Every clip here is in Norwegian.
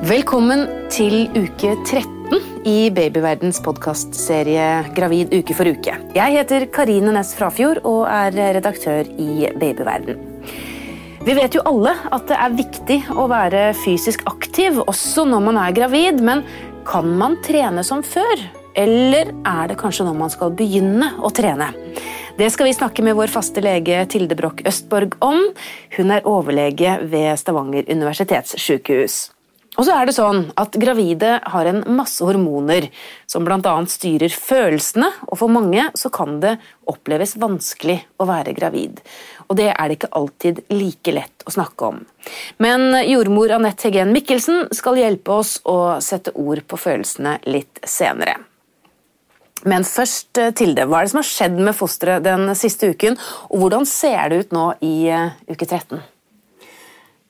Velkommen til uke 13 i Babyverdens podkastserie Gravid uke for uke. Jeg heter Karine Næss Frafjord og er redaktør i Babyverden. Vi vet jo alle at det er viktig å være fysisk aktiv, også når man er gravid, men kan man trene som før? Eller er det kanskje når man skal begynne å trene? Det skal vi snakke med vår faste lege Tilde Broch Østborg om. Hun er overlege ved Stavanger universitetssykehus. Og så er det sånn at Gravide har en masse hormoner som bl.a. styrer følelsene, og for mange så kan det oppleves vanskelig å være gravid. Og det er det ikke alltid like lett å snakke om. Men jordmor Anette Heggen Mikkelsen skal hjelpe oss å sette ord på følelsene litt senere. Men først, eh, Tilde, hva er det som har skjedd med fosteret den siste uken, og hvordan ser det ut nå i eh, uke 13?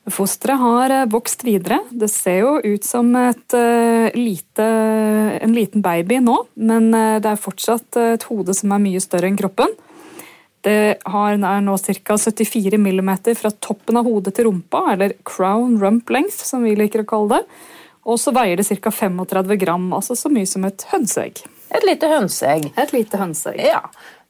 Fosteret har eh, vokst videre. Det ser jo ut som et, uh, lite, en liten baby nå, men uh, det er fortsatt et hode som er mye større enn kroppen. Det har, er nå ca. 74 mm fra toppen av hodet til rumpa, eller crown rump length, som vi liker å kalle det. Og så veier det ca. 35 gram, altså så mye som et hønseegg. Et lite hønseegg. Et lite hønseegg. Ja.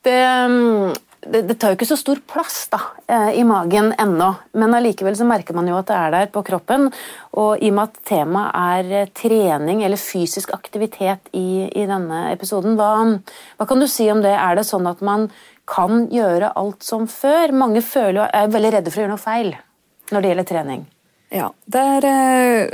Det, mm, det, det, tar jo ikke så stor plass da, eh, i magen ennå, men allikevel så merker man jo at det er der på kroppen. Og i og med at temaet er eh, trening eller fysisk aktivitet i, i denne episoden, hva, hva, kan du si om det? Er det sånn at man kan gjøre alt som før? Mange føler, er veldig redde for å gjøre noe feil når det gjelder trening. Ja, det er...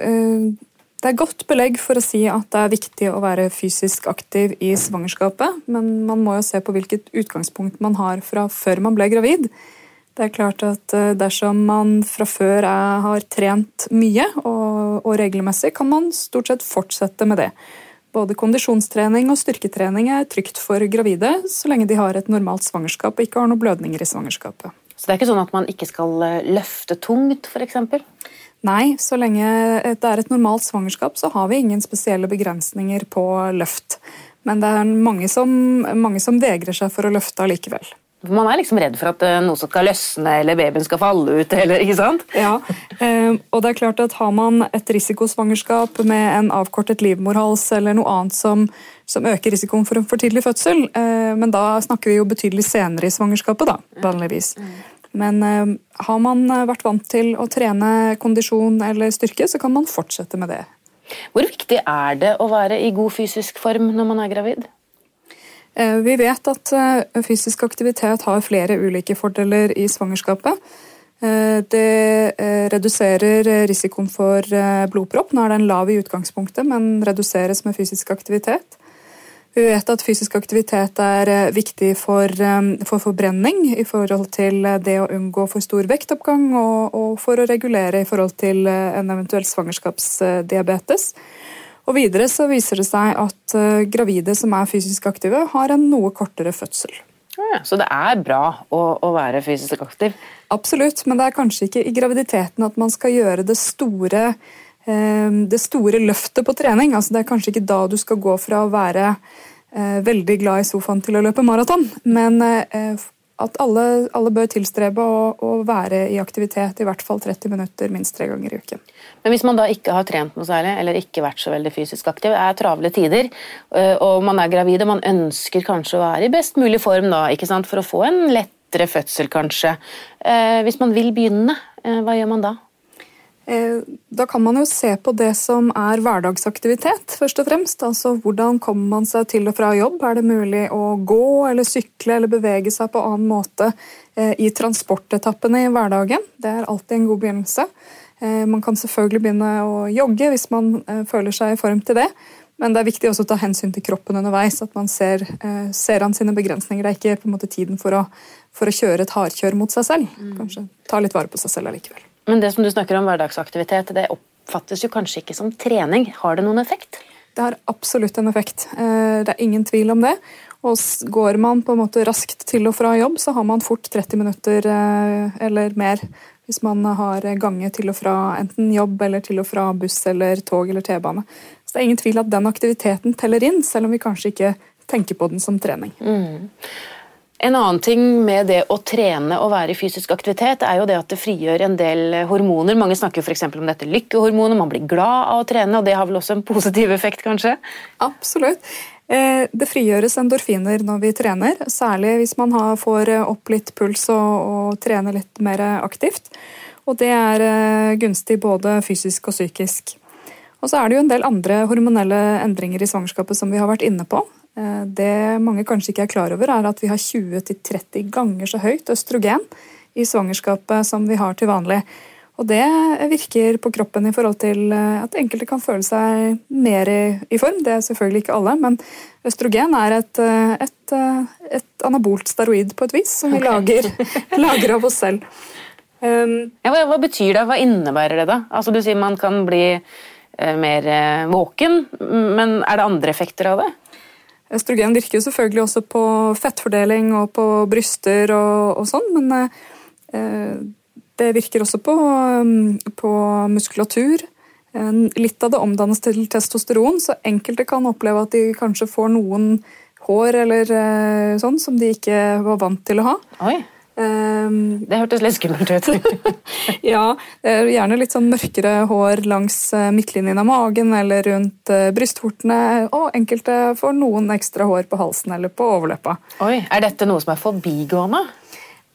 Øh, det er godt belegg for å si at det er viktig å være fysisk aktiv i svangerskapet, men man må jo se på hvilket utgangspunkt man har fra før man ble gravid. Det er klart at eh, Dersom man fra før er, har trent mye og, og, regelmessig, kan man stort sett fortsette med det. Både kondisjonstrening og styrketrening er trygt for gravide så lenge de har et normalt svangerskap og ikke har noen blødninger i svangerskapet. Så det er ikke sånn at man ikke skal eh, løfte tungt, f.eks.? Nei, så lenge det er et normalt svangerskap, så har vi ingen spesielle begrensninger på løft. Men det er mange som, mange som vegrer seg for å løfte allikevel. Man er liksom redd for at eh, noe skal løsne eller babyen skal falle ut. Eller, ikke sant? Ja, eh, og det er klart at Har man et risikosvangerskap med en avkortet livmorhals eller noe annet som, som øker risikoen for en for tidlig fødsel, eh, men da snakker vi jo betydelig senere i svangerskapet, da, vanligvis. Men eh, har man eh, vært vant til å trene kondisjon eller styrke, så kan man fortsette med det. Hvor viktig er det å være i god fysisk form når man er gravid? Eh, vi vet at fysisk aktivitet har flere ulike fordeler i svangerskapet. Det reduserer risikoen for blodpropp. Nå er den lav i utgangspunktet, men reduseres med fysisk aktivitet. Vi vet at fysisk aktivitet er eh, viktig for, eh, for, forbrenning i forhold til eh, det å unngå for stor vektoppgang, og, og for å regulere i forhold til en eventuell svangerskapsdiabetes. Og Videre så viser det seg at gravide som er fysisk aktive, har en noe kortere fødsel. Ja, så det er bra å, å, være fysisk aktiv? Absolutt, men det er kanskje ikke i graviditeten at man skal gjøre det store det store løftet på trening. altså Det er kanskje ikke da du skal gå fra å være eh, veldig glad i sofaen til å løpe maraton, men eh, at alle, alle bør tilstrebe å, å, være i aktivitet i hvert fall 30 minutter minst tre ganger i uken. Men hvis man da ikke har trent noe særlig, eller ikke vært så veldig fysisk aktiv, er travle tider, eh, og man er gravid og man ønsker kanskje å være i best mulig form da, ikke sant, for å få en lettere fødsel, kanskje. Hvis man vil begynne, hva gjør man da? Eh, da kan man jo se på det som er hverdagsaktivitet, først og fremst. Altså hvordan kommer man seg til og fra jobb? Er det mulig å gå eller sykle eller bevege seg på annen måte eh, i transportetappene i hverdagen? Det er alltid en god begynnelse. Eh, man kan selvfølgelig begynne å jogge hvis man føler seg i form til det. Men det er viktig også å ta hensyn til kroppen underveis. At man ser, ser an sine begrensninger. Det er ikke på en måte tiden for å, for å kjøre et hardkjør mot seg selv. Mm. Kanskje ta litt vare på seg selv allikevel. Men det som du snakker om hverdagsaktivitet, det oppfattes jo kanskje ikke som trening. Har det noen effekt? Det har absolutt en effekt. Eh, det er ingen tvil om det. Og går man på en måte raskt til og fra jobb, så har man fort 30 minutter eh, eller mer hvis man har gange til og fra enten jobb eller til og fra buss eller tog eller T-bane. Så det er ingen tvil at den aktiviteten teller inn, selv om vi kanskje ikke tenker på den som trening. Mm. En annen ting med det å trene og være i fysisk aktivitet, er jo det at det frigjør en del hormoner. Mange snakker f.eks. om dette lykkehormonet, man blir glad av å trene, og det har vel også en positiv effekt, kanskje? Absolutt. Eh, det frigjøres endorfiner når vi trener, særlig hvis man får opp litt puls og, og trener litt mer aktivt. Og det er eh, gunstig både fysisk og psykisk. Og så er det jo en del andre hormonelle endringer i svangerskapet som vi har vært inne på. Eh, det mange kanskje ikke er klar over, er at vi har 20-30 ganger så høyt østrogen i svangerskapet som vi har til vanlig. Og det virker på kroppen i forhold til eh, at enkelte kan føle seg mer i form. Det er selvfølgelig ikke alle, men østrogen er et, eh, et, et anabolt steroid på et vis, som vi okay. lager, lager, av oss selv. Um, ja, hva, hva, betyr det? Hva innebærer det? da? Altså, du sier man kan bli mer våken, men er det andre effekter av det? Østrogen virker jo selvfølgelig også på fettfordeling og på bryster og, og sånn, men eh, det virker også på, um, på muskulatur. Litt av det omdannes til testosteron, så enkelte kan oppleve at de kanskje får noen hår eller eh, sånn som de ikke var vant til å ha. Oi. Um, det hørtes litt skummelt ut. ja, gjerne litt sånn mørkere hår langs eh, midtlinjen av magen eller rundt brysthortene brystvortene. Og enkelte får noen ekstra hår på halsen eller på overleppa. Oi, Er dette noe som er forbigående?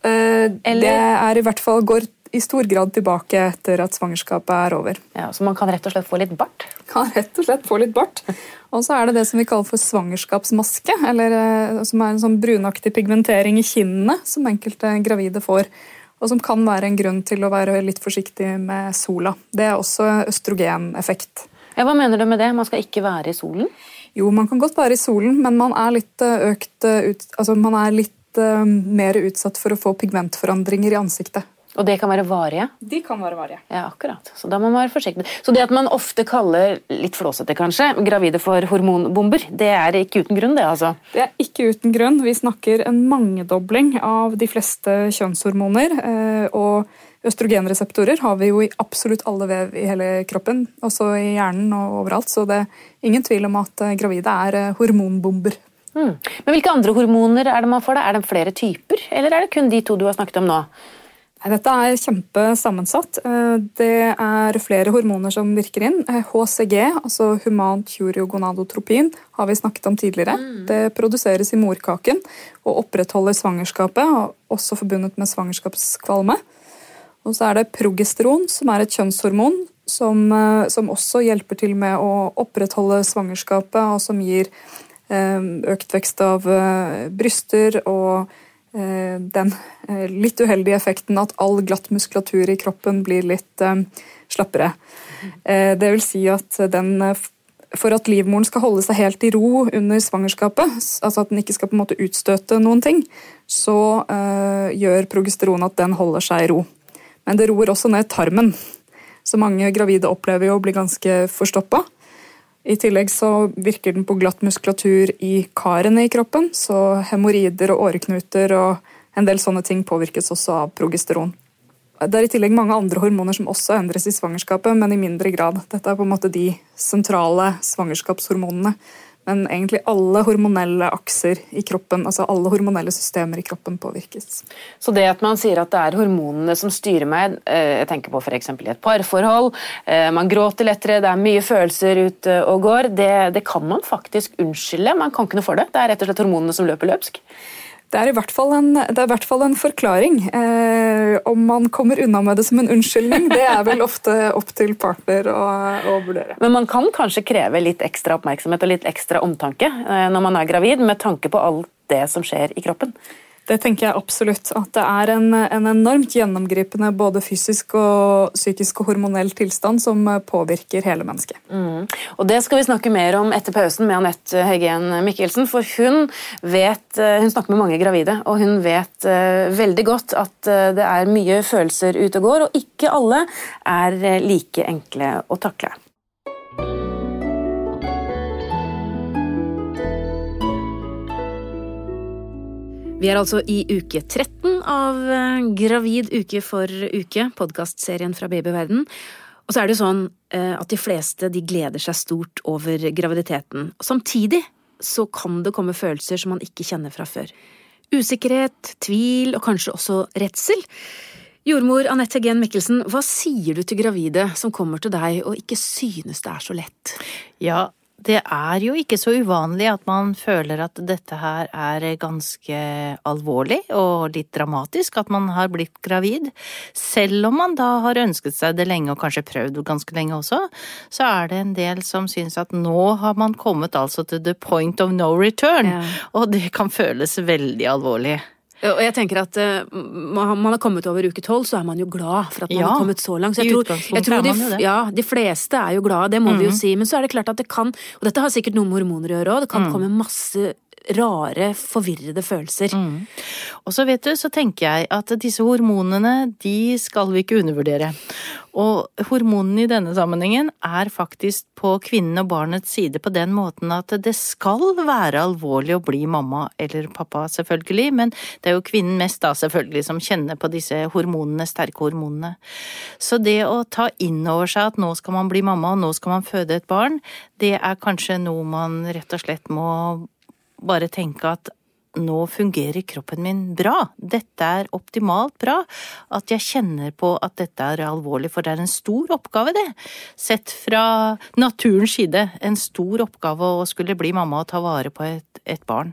Uh, det er i hvert fall går i stor grad tilbake etter at svangerskapet er over. Ja, Så man kan rett og slett få litt bart? Kan rett og slett få litt bart. Og så er det det som vi kaller for svangerskapsmaske, eller eh, som er en sånn brunaktig pigmentering i kinnene som enkelte gravide får. Og som kan være en grunn til å være litt forsiktig med sola. Det er også østrogeneffekt. Ja, hva mener du med det? Man skal ikke være i solen? Jo, man kan godt være i solen, men man er litt eh, økt eh, altså man er litt mer utsatt for å få pigmentforandringer i ansiktet. Og det kan være varige? De kan være varige. Ja, akkurat. Så da må man være forsiktig. Så det at man ofte kaller, litt flåsete kanskje, gravide for hormonbomber, det er ikke uten grunn, det altså? Det er ikke uten grunn. Vi snakker en mangedobling av de fleste kjønnshormoner. Eh, og østrogenreseptorer har vi jo i absolutt alle vev i hele kroppen, også i hjernen og overalt. Så det er ingen tvil om at eh, gravide er eh, hormonbomber. Mm. Men Hvilke andre hormoner er det man får? da? Er det flere typer, eller er det kun de to du har snakket om nå? Dette er kjempesammensatt. Eh, det er flere hormoner som virker inn. HCG, eh, altså humant curiogonadotropin, har vi snakket om tidligere. Mm. Det produseres i morkaken og opprettholder svangerskapet, også forbundet med svangerskapskvalme. Og så er det progesteron, som er et kjønnshormon som, eh, som også hjelper til med å opprettholde svangerskapet, og som gir økt vekst av bryster og den eh, litt uheldige effekten at all glatt muskulatur i kroppen blir litt eh, slappere. Det vil si at den for at livmoren skal holde seg helt i ro under svangerskapet, altså at den ikke skal på en måte utstøte noen ting, så gjør progesteron at den holder seg i ro. Men det roer også ned tarmen, så mange gravide opplever jo å bli ganske forstoppa. I tillegg så virker den på glatt muskulatur i karene i kroppen, så hemoroider og åreknuter og en del sånne ting påvirkes også av progesteron. Det er i tillegg mange andre hormoner som også endres i svangerskapet, men i mindre grad. Dette er på en måte de sentrale svangerskapshormonene. Men egentlig alle hormonelle akser i kroppen, altså alle hormonelle systemer i kroppen påvirkes. Så det at man sier at det er hormonene som styrer meg, eh, jeg tenker på f.eks. i et parforhold, eh, man gråter lettere, det er mye følelser ute og går, det, det kan man faktisk unnskylde. Man kan ikke noe for det. Det er rett og slett hormonene som løper løpsk. Det er i hvert fall en, hvert fall en forklaring. Eh, om man kommer unna med det som en unnskyldning, det er vel ofte opp til partner å, å, vurdere. Men man kan kanskje kreve litt ekstra oppmerksomhet og litt ekstra omtanke eh, når man er gravid, med tanke på alt det som skjer i kroppen? Det tenker jeg absolutt. At det er en, en, enormt gjennomgripende både fysisk og psykisk og hormonell tilstand som påvirker hele mennesket. Mm. Og Det skal vi snakke mer om etter pausen med Anette Heggen Mikkelsen. For hun vet, hun snakker med mange gravide, og hun vet uh, veldig godt at det er mye følelser ute og går, og ikke alle er like enkle å takle. Vi er altså i uke 13 av eh, Gravid uke for uke, podkastserien fra babyverden. Og så er det jo sånn eh, at de fleste de gleder seg stort over graviditeten. Samtidig så kan det komme følelser som man ikke kjenner fra før. Usikkerhet, tvil og kanskje også redsel. Jordmor Anette Gen Mikkelsen, hva sier du til gravide som kommer til deg og ikke synes det er så lett? Ja, det er jo ikke så uvanlig at man føler at dette her er ganske alvorlig og litt dramatisk, at man har blitt gravid. Selv om man da har ønsket seg det lenge og kanskje prøvd ganske lenge også, så er det en del som syns at nå har man kommet altså til the point of no return, ja. og det kan føles veldig alvorlig. Og jeg tenker at uh, man har kommet over uke tolv, så er man jo glad for at man ja, har kommet så langt. Så jeg tror, jeg tror de, ja, de, fleste er jo glade, det må mm. vi jo mhm. si. Men så er det klart at det kan, og dette har sikkert noe med hormoner å gjøre òg, det kan mm. komme masse rare, forvirrede følelser. Mm. Og så vet du, så tenker jeg at disse hormonene, de skal vi ikke undervurdere. Og hormonene i denne sammenhengen er faktisk på kvinnen og barnets side på den måten at det skal være alvorlig å bli mamma eller pappa, selvfølgelig, men det er jo kvinnen mest da selvfølgelig som kjenner på disse hormonene, sterke hormonene. Så det å ta inn over seg at nå skal man bli mamma og nå skal man føde et barn, det er kanskje noe man rett og slett må bare tenke at nå fungerer kroppen min bra, dette er optimalt bra, at jeg kjenner på at dette er alvorlig, for det er en stor oppgave, det. Sett fra naturens side, en stor oppgave å skulle bli mamma og ta vare på et, et barn.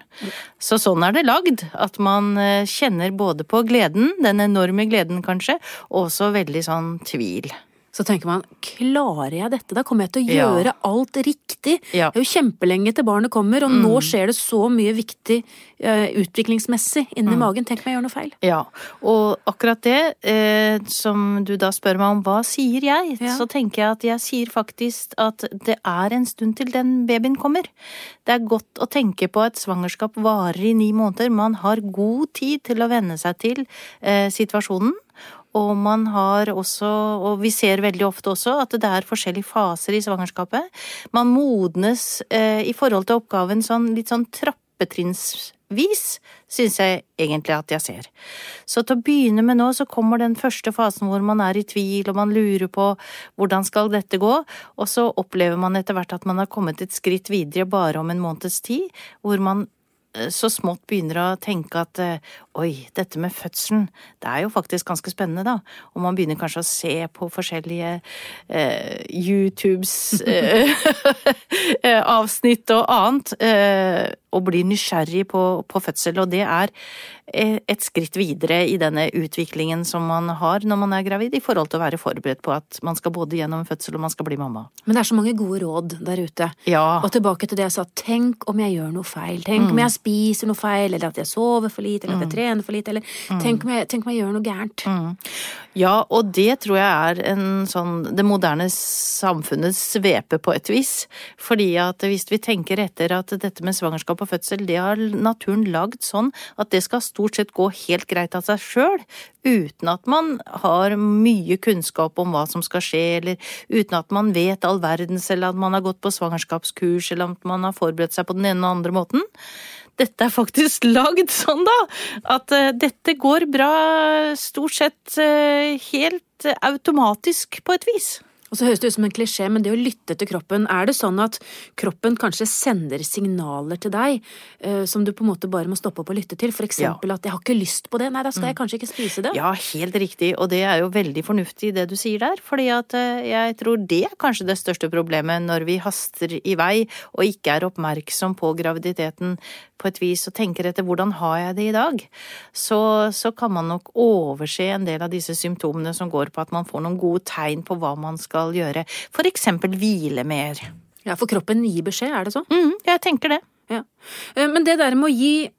Så sånn er det lagd, at man eh, kjenner både på gleden, den enorme gleden kanskje, og også veldig sånn tvil så tenker man klarer jeg dette, da kommer jeg til å gjøre ja. alt riktig. Ja. Det er jo kjempelenge til barnet kommer, og mm. nå skjer det så mye viktig uh, utviklingsmessig inni mm. magen. Tenk om jeg gjør noe feil. Ja, og akkurat det eh, som du da spør meg om, hva sier jeg? Ja. Så tenker jeg at jeg sier faktisk at det er en stund til den babyen kommer. Det er godt å tenke på at svangerskap varer i ni måneder. Man har god tid til å venne seg til eh, situasjonen. Og man har også, og vi ser veldig ofte også, at det er forskjellige faser i svangerskapet. Man modnes eh, i forhold til oppgaven sånn litt sånn trappetrinnsvis, syns jeg egentlig at jeg ser. Så til å begynne med nå, så kommer den første fasen hvor man er i tvil og man lurer på hvordan skal dette gå, og så opplever man etter hvert at man har kommet et skritt videre bare om en måneds tid, hvor man så smått begynner å tenke at eh, oi, dette med fødselen, det er jo faktisk ganske spennende, da. Og man begynner kanskje å se på forskjellige eh, YouTubes eh, avsnitt og annet, eh, og blir nysgjerrig på, på fødsel. Og det er Eh, et skritt videre i denne utviklingen som man har når man er gravid, i forhold til å være forberedt på at man skal både gjennom fødsel og man skal bli mamma. Men det er så mange gode råd der ute. Ja. Og tilbake til det jeg sa, tenk om jeg gjør noe feil. Tenk mm. om jeg spiser noe feil, eller at jeg sover for lite, eller at jeg mm. trener for lite, eller mm. tenk, om jeg, tenk, om jeg, gjør noe gærent. Mm. Ja, og det tror jeg er en sånn det moderne samfunnets svepe på et vis. Fordi at hvis vi tenker etter at dette med svangerskap og fødsel, det har naturen lagd sånn at det skal stort sett gå helt greit av seg sjøl, uten at man har mye kunnskap om hva som skal skje, eller uten at man vet all verdens, eller at man har gått på svangerskapskurs, eller at man har forberedt seg på den ene og andre måten. Dette er faktisk lagd sånn, da, at uh, dette går bra stort sett uh, helt automatisk på et vis. Og så høres det ut som en klisjé, men det å lytte til kroppen, er det sånn at kroppen kanskje sender signaler til deg uh, som du på en måte bare må stoppe opp og lytte til? For eksempel ja. at 'jeg har ikke lyst på det', nei da skal jeg mm. kanskje ikke spise det? Ja, helt riktig, og det er jo veldig fornuftig det du sier der, fordi at uh, jeg tror det er kanskje det største problemet når vi haster i vei og ikke er oppmerksom på graviditeten på et vis og tenker etter hvordan har jeg det i dag, så, så kan man nok overse en del av disse symptomene som går på at man får noen gode tegn på hva man skal gjøre. For eksempel hvile mer. Ja, for kroppen gir beskjed, er det så? Mm, jeg tenker det. Ja. Eh, men det der med å gi,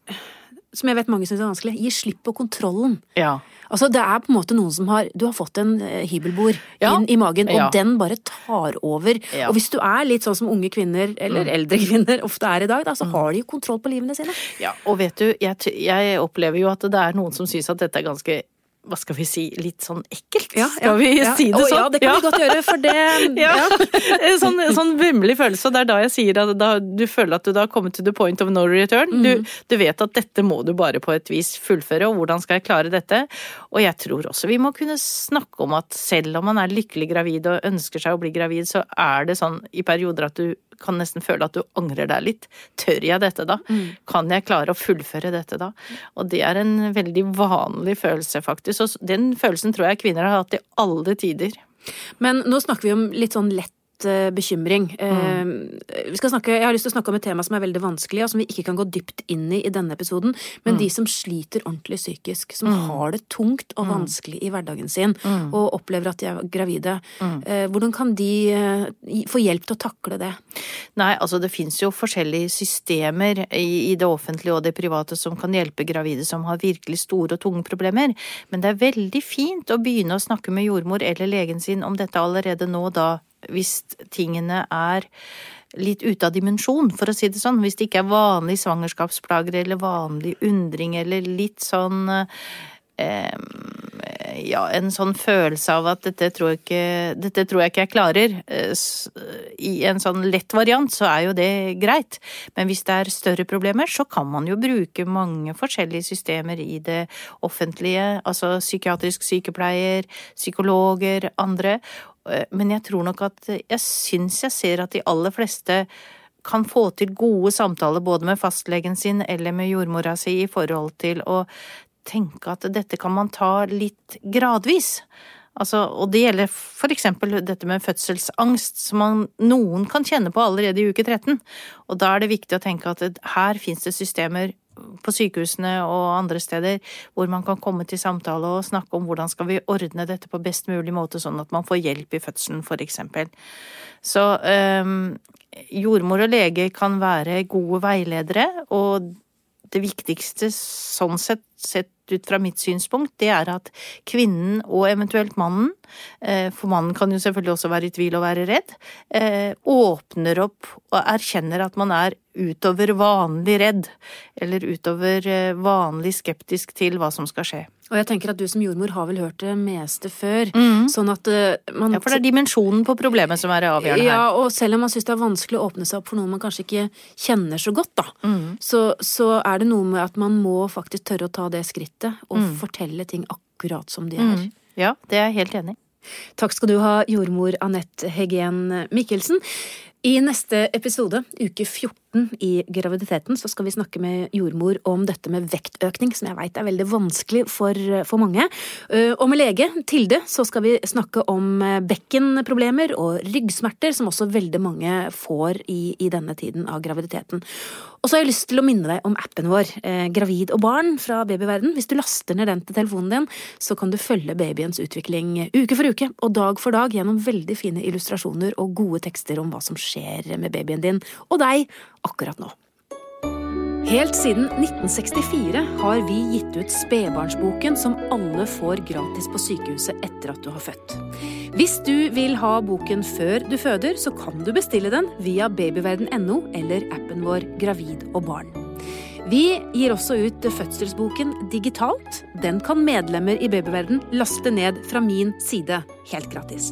som jeg vet mange syns er vanskelig, gi slipp på kontrollen. Ja. Altså, det er på en måte noen som har Du har fått en eh, hybelbord ja. inn i magen, og ja. den bare tar over. Og hvis du er litt sånn som unge kvinner, eller mm. eldre kvinner ofte er i dag, da, så mm. har de jo kontroll på livene sine. Ja, og vet du, jeg, jeg opplever jo at det er noen som syns at dette er ganske hva skal vi si, litt sånn ekkelt? Ja, skal vi ja. si det sånn? ja, det kan vi godt gjøre, for det Ja. sånn, sånn vemmelig følelse, og det er da jeg sier at da, du føler at du da har kommet to the point of no return. Mm. Du, du, vet at dette må du bare på et vis fullføre, og hvordan skal jeg klare dette? Og jeg tror også vi må kunne snakke om at selv om man er lykkelig gravid og ønsker seg å bli gravid, så er det sånn i perioder at du kan nesten føle at du angrer deg litt. Tør jeg dette da? Mm. Kan jeg klare å fullføre dette da? Og det er en veldig vanlig følelse, faktisk. Og den følelsen tror jeg kvinner har hatt i alle tider. Men nå snakker vi om litt sånn lett Eh, bekymring. Mm. Vi skal snakke, jeg har lyst til å snakke om et tema som er veldig vanskelig, og som vi ikke kan gå dypt inn i i denne episoden. Men mm. de som sliter ordentlig psykisk, som mm. har det tungt og mm. vanskelig i hverdagen sin, mm. og opplever at de er gravide. Mm. Eh, hvordan kan de få hjelp til å takle det? Nei, altså det fins jo forskjellige systemer i det offentlige og det private som kan hjelpe gravide som har virkelig store og tunge problemer. Men det er veldig fint å begynne å snakke med jordmor eller legen sin om dette allerede nå, da hvis tingene er litt ute av dimensjon, for å si det sånn. Hvis det ikke er vanlige svangerskapsplager eller vanlig undring eller litt sånn ja, en sånn følelse av at dette tror, ikke, dette tror jeg ikke jeg klarer. Eh, I en sånn lett variant så er jo det greit, men hvis det er større problemer, så kan man jo bruke mange forskjellige systemer i det offentlige, altså psykiatrisk sykepleier, psykologer, andre. Eh, men jeg tror nok at jeg syns jeg ser at de aller fleste kan få til gode samtaler både med fastlegen sin eller med jordmora si i forhold til å tenke at dette kan man ta litt gradvis. Altså, og det gjelder for eksempel dette med fødselsangst, som man, noen kan kjenne på allerede i uke 13. Og da er det viktig å tenke at her fins det systemer på sykehusene og andre steder hvor man kan komme til samtale og snakke om hvordan skal vi ordne dette på best mulig måte, sånn at man får hjelp i fødselen, eksempel. Så um, jordmor og lege kan være gode veiledere, og det viktigste sånn sett, sett ut fra mitt synspunkt, det er at kvinnen og eventuelt mannen, eh, for mannen kan jo selvfølgelig også være i tvil og være redd, eh, åpner opp og erkjenner at man er utover vanlig redd, eller utover eh, vanlig skeptisk til hva som skal skje. Og jeg tenker at du som jordmor har vel hørt det meste før. Mm. Sånn at uh, man Ja, for det er dimensjonen på problemet som er avgjørende her. Ja, og selv om man syns det er vanskelig å åpne seg opp for noe man kanskje ikke kjenner så godt, da, mm. så, så, er det noe med at man må faktisk tørre å ta det skrittet og mm. fortelle ting akkurat som de er. Mm. Ja, det er jeg helt enig i. Takk skal du ha, jordmor Anette Hegen Mikkelsen. I neste episode, uke 14 i graviditeten, så skal vi snakke med jordmor om dette med vektøkning, som jeg veit er veldig vanskelig for, for, mange. Eh, og med lege Tilde så skal vi snakke om eh, bekkenproblemer og ryggsmerter, som også veldig mange får i, i denne tiden av graviditeten. Og så har jeg lyst til å minne deg om appen vår, eh, Gravid og barn fra babyverden. Hvis du laster ned den til telefonen din, så kan du følge babyens utvikling uke for uke og dag for dag gjennom veldig fine illustrasjoner og gode tekster om hva som skjer med babyen din og deg akkurat nå. Helt siden 1964 har vi gitt ut Spedbarnsboken, som alle får gratis på sykehuset etter at du har født. Hvis du vil ha boken før du føder, så kan du bestille den via babyverden.no eller appen vår Gravid og barn. Vi gir også ut fødselsboken digitalt. Den kan medlemmer i Babyverden laste ned fra min side helt gratis.